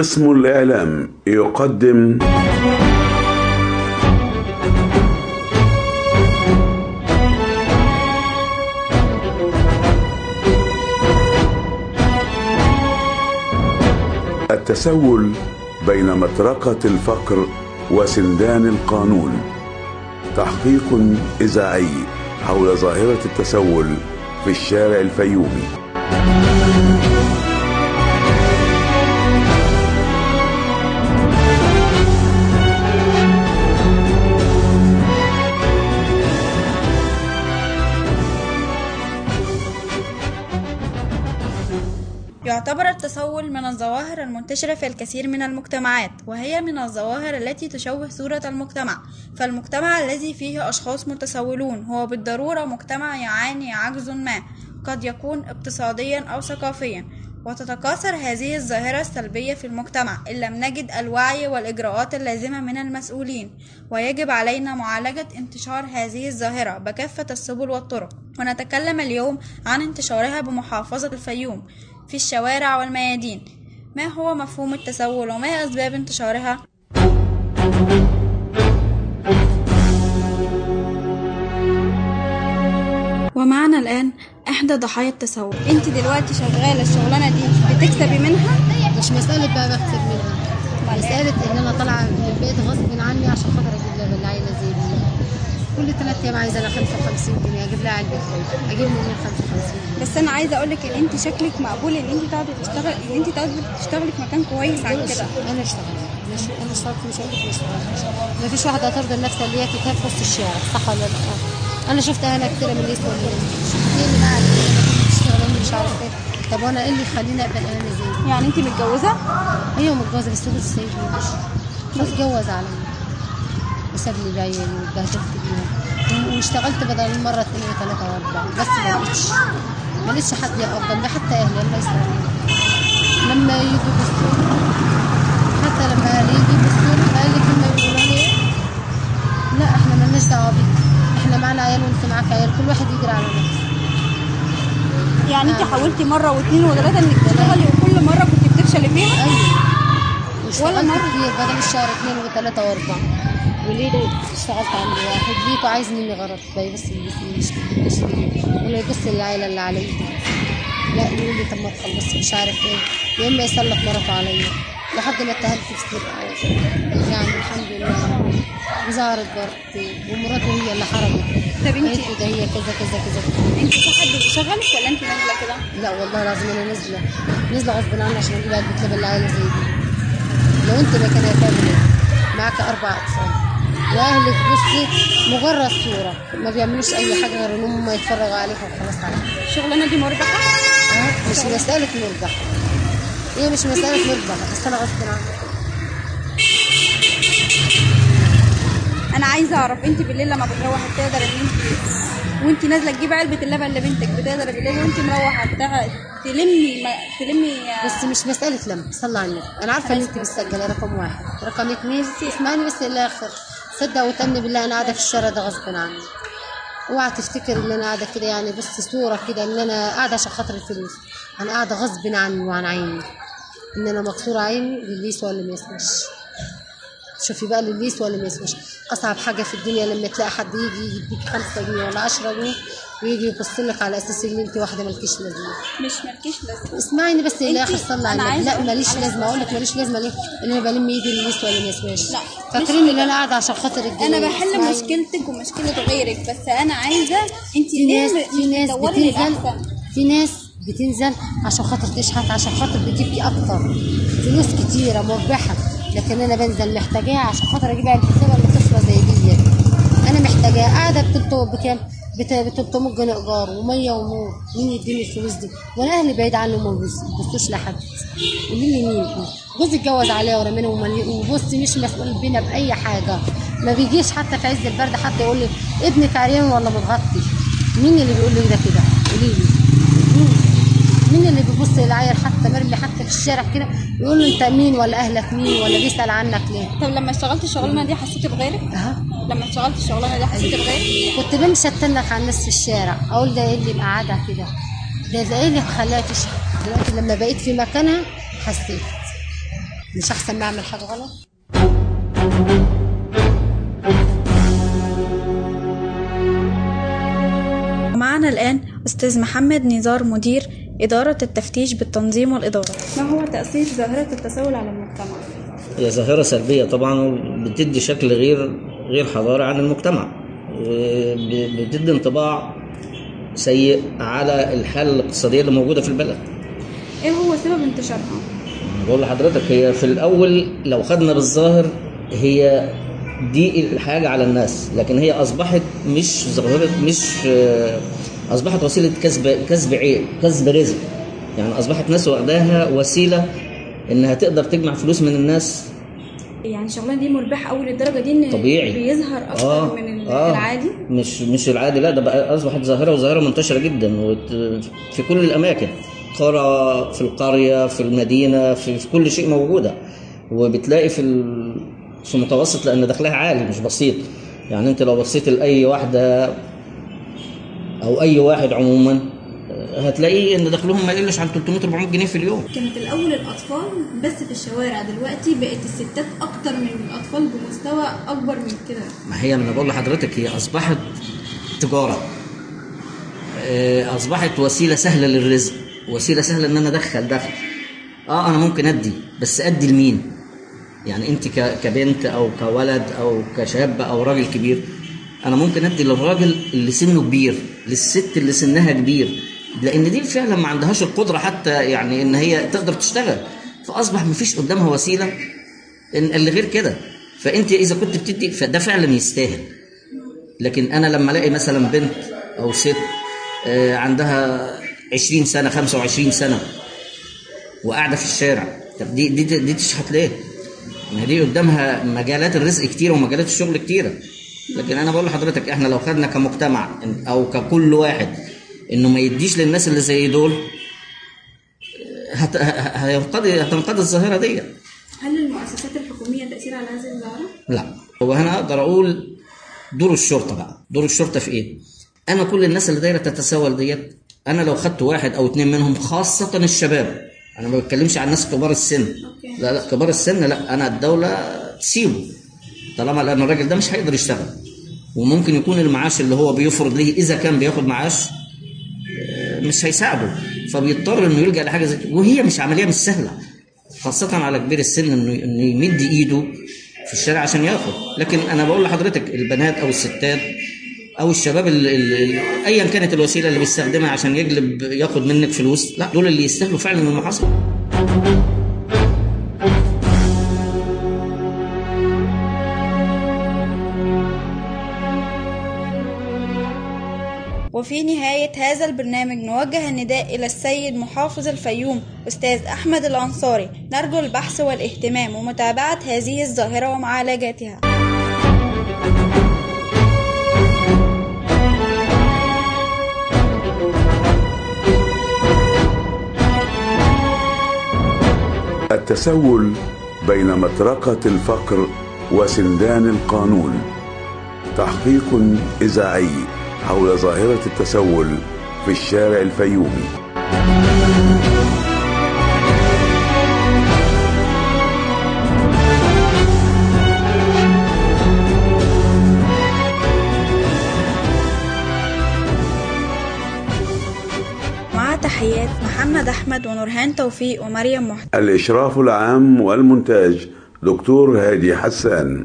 قسم الإعلام يقدم التسول بين مطرقة الفقر وسندان القانون. تحقيق إذاعي حول ظاهرة التسول في الشارع الفيومي. الظواهر المنتشرة في الكثير من المجتمعات وهي من الظواهر التي تشوه صورة المجتمع. فالمجتمع الذي فيه أشخاص متسولون هو بالضرورة مجتمع يعاني عجز ما قد يكون اقتصاديا أو ثقافيا. وتتكاثر هذه الظاهرة السلبية في المجتمع إن لم نجد الوعي والإجراءات اللازمة من المسؤولين. ويجب علينا معالجة انتشار هذه الظاهرة بكافة السبل والطرق. ونتكلم اليوم عن انتشارها بمحافظة الفيوم في الشوارع والميادين. ما هو مفهوم التسول وما هي أسباب انتشارها؟ ومعنا الآن إحدى ضحايا التسول أنت دلوقتي شغالة الشغلانة دي بتكسبي منها؟ مش مسألة بقى بكسب منها مسألة إن أنا طالعة من البيت غصب عني عشان خاطر كل ثلاث أيام عايزة لها 55 جنيه أجيب لها علبة خبز أجيب منين 55 جنيه بس أنا عايزة أقول لك إن أنت شكلك مقبول إن أنت تقعدي تشتغل إن أنت تقعدي تشتغلي في مكان كويس عن كده أنا اشتغلت أنا اشتغلت مش هقول لك ما فيش واحدة ترضى نفسها اللي هي تتهاب في وسط الشارع صح ولا لأ؟ أنا شفت أنا كتير من اللي شفتني اللي معاك بتشتغل أنا مش عارف إيه طب وأنا إيه اللي يخليني أقبل أنا زي؟ يعني أنت متجوزة؟ أيوه متجوزة بس أبوي سايبني اتجوز عليا وساب لي العيال واتبهدلت بيهم واشتغلت بدل المره اثنين وثلاثة وأربعة. بس ما لقيتش. ما لقيتش حد جنبي حتى أهلي الله يسلمك. لما يجوا يبصوا حتى لما أهلي يجوا يبصوا قال لي كلمه يقولوا لي؟ لا إحنا مالناش دعوة بيك. إحنا معانا عيال وأنت معاك عيال. كل واحد يجري على نفسه. يعني أنت حاولتي مرة واثنين وثلاثة إنك تشتغلي وكل مرة كنت بتفشلي فيها؟ أيوه ولا مرة؟ كتير بدل الشهر اثنين وثلاثة وأربعة. وليه ده اشتغلت عند واحد ليكوا عايز مني غرض باي بس يلبسني يشتري يشتري ولا يبص للعيلة اللي عليا لا يقول لي طب ما تخلص مش عارف إيه. يا إما يسلط مرته عليا لحد ما اتهمت في سرقة يعني الحمد لله. وزارت برضه ومراته هي اللي حرمت. طب لي ده هي كذا كذا كذا. أنت في حد بيشغلك ولا أنت نازلة كده؟ لا والله العظيم أنا نازلة. نازلة غصب عني عشان أجيب علبه لبن لعيله زي دي. لو أنت مكانها تعمل إيه؟ معاك أربع أطفال. واهلك بصي مجرد صورة. ما بيعملوش أي حاجة غير ان هم يتفرجوا عليك وخلاص عليك الشغلانة دي مربحة؟ آه مش مسألة مربح. هي مش مسألة مربح؟ بس أنا غصب عني. أنا عايزة أعرف أنت بالليل لما بتروحي بتقدر إن أنت وأنت نازلة تجيبي علبة اللبن لبنتك بتقدر بالليل وأنت مروحة تلمي ما تلمي بس مش مسألة لم صلى على النبي. أنا عارفة إن أنت بتسجلي رقم واحد. رقم اثنين اسمعني بس للآخر صدق وتأمني بالله أنا قاعدة في الشارع ده غصب عني. اوعى تفتكر إن أنا قاعدة كده يعني بص صورة كده إن أنا قاعدة عشان خاطر الفلوس. أنا قاعدة غصب عني وعن عيني. إن أنا مكسوره عيني للي يسوى اللي ما يسواش شوفي بقى اللي يسوى اللي ما يسواش أصعب حاجة في الدنيا لما تلاقي حد يجي يديك 5 جنيه ولا 10 جنيه ويجي يبص لك على أساس إن أنت واحدة مالكيش لازمة. مش مالكيش لازمه اسمعيني بس للاخر انتي- صلى على النبي لا ماليش لازمة. أقول لك ماليش لازمة ليه؟ ان أنا بلم ايدي اللي يسوى اللي ما يسواش لا، فاكرين إن أنا قاعدة عشان خاطر الدنيا أنا بحل. مشكلتك ومشكلة غيرك بس أنا عايزة أنت في ناس في ناس بتنزل في ناس بتنزل عشان خاطر تشحت عشان خاطر بتجيب لي أكتر فلوس كتيرة مربحه لكن أنا بنزل محتاجاها عشان خاطر أجيب علبه لبن لطفله زي دي. أنا محتاجاها. قاعدة بتطلب بكام؟ ب 300 جنيه ايجار وميه ونور مين يديني الفلوس دي؟ وأنا أهلي بعيد عنهم ما بيبصوش لحد. قولي لي مين؟ جوزي اتجوز عليا ورماني وملي- وبصي مش مسؤول بينا بأي حاجة. ما بيجيش حتى في عز البرد حتى يقول لي ابنك عريان ولا متغطي مين اللي بيقول لي ده كده؟ قولي لي. مين؟ اللي بيبص للعيل حتى مرمي حتى في الشارع كده؟ يقول له انت مين ولا أهلك مين ولا بيسأل عنك ليه؟ طب لما اشتغلت الشغلانة دي حسيتي بغيرك؟ أها. لما اشتغلت الشغلانه دي حسيتي بغيرك كنت بمشي اتنك على الناس في الشارع أقول ده إيه اللي مقعدها كده؟ ده ده إيه اللي خلاها تشحت دلوقتي لما بقيت في مكانها حسيت. مش أحسن ما أعمل حاجة غلط. معنا الآن أستاذ محمد نزار مدير إدارة التفتيش بالتنظيم والإدارة. ما هو تأثير ظاهرة التسول على المجتمع؟ هي ظاهرة سلبية طبعا بتدي شكل غير غير حضاري عن المجتمع. بتدي انطباع سيء على الحالة الاقتصادية اللي موجودة في البلد. إيه هو سبب انتشارها؟ بقول لحضرتك هي في الأول لو خدنا بالظاهر هي دي الحاجة على الناس لكن هي أصبحت مش ظاهرة مش أصبحت وسيلة كسب كسب عيب كسب رزق. يعني أصبحت ناس واخداها وسيلة إنها تقدر تجمع فلوس من الناس يعني الشغلانة دي مربحة أوي للدرجة دي إن طبيعي. بيظهر أكتر من ال- العادي؟ مش مش العادي لا ده بقى اصبحت ظاهرة وظاهرة منتشرة جدا وت- في كل الأماكن. قرى في القرية في المدينة في, في كل شيء موجودة. وبتلاقي في ال... في متوسط لأن دخلها عالي مش بسيط. يعني أنت لو بصيت لأي واحدة أو أي واحد عموما هتلاقيه إن دخلهم ما يقلش عن 300 400 جنيه في اليوم. كانت الأول الأطفال بس في الشوارع دلوقتي بقت الستات أكتر من الأطفال بمستوى أكبر من كده. ما هي أنا بقول لحضرتك هي أصبحت تجارة. آه، أصبحت وسيلة سهلة للرزق وسيلة سهلة إن أنا أدخل دخل. آه أنا ممكن أدي بس أدي لمين؟ يعني أنت كبنت أو كولد أو كشاب أو راجل كبير أنا ممكن أدي للراجل اللي سنه كبير للست اللي سنها كبير. لأن دي فعلا ما عندهاش القدرة حتى يعني إن هي تقدر تشتغل. فأصبح ما فيش قدامها وسيلة إن اللي غير كده. فأنت إذا كنت بتدي فده فعلا يستاهل. لكن أنا لما ألاقي مثلا بنت أو ست آه، عندها 20 سنة 25 سنة وقاعدة في الشارع طب دي دي دي تشحت ليه؟ ما دي قدامها مجالات الرزق كتيرة ومجالات الشغل كتيرة. لكن أنا بقول لحضرتك إحنا لو خدنا كمجتمع أو ككل واحد إنه ما يديش للناس اللي زي دول هت... ه- هينقضي هتنقضي الظاهرة دي. هل المؤسسات الحكومية تأثير على هذه الظاهرة؟ لا. هو هنا أقدر أقول دور الشرطة بقى. دور الشرطة في إيه؟ أنا كل الناس اللي دايرة تتسول ديت أنا لو خدت واحد أو اتنين منهم خاصة الشباب أنا ما بتكلمش عن ناس كبار السن. أوكي. لا لا كبار السن لا أنا الدولة تسيبه. طالما لأن الراجل ده مش هيقدر يشتغل. وممكن يكون المعاش اللي هو بيفرض ليه إذا كان بياخد معاش مش هيساعده. فبيضطر إنه يلجأ لحاجة زي وهي مش عملية مش سهلة. خاصة على كبير السن إنه إنه يمد إيده في الشارع عشان ياخد، لكن أنا بقول لحضرتك البنات أو الستات أو الشباب ايا كانت الوسيلة اللي بيستخدمها عشان يجلب ياخد منك فلوس، لا دول اللي يستاهلوا فعلا المحاصره. وفي نهاية هذا البرنامج نوجه النداء إلى السيد محافظ الفيوم أستاذ أحمد الأنصاري. نرجو البحث والاهتمام ومتابعة هذه الظاهرة ومعالجتها التسول بين مطرقة الفقر وسندان القانون. تحقيق إذاعي. حول ظاهرة التسول في الشارع الفيومي. مع تحيات محمد أحمد ونورهان توفيق ومريم محسن الإشراف العام والمونتاج دكتور هادي حسان.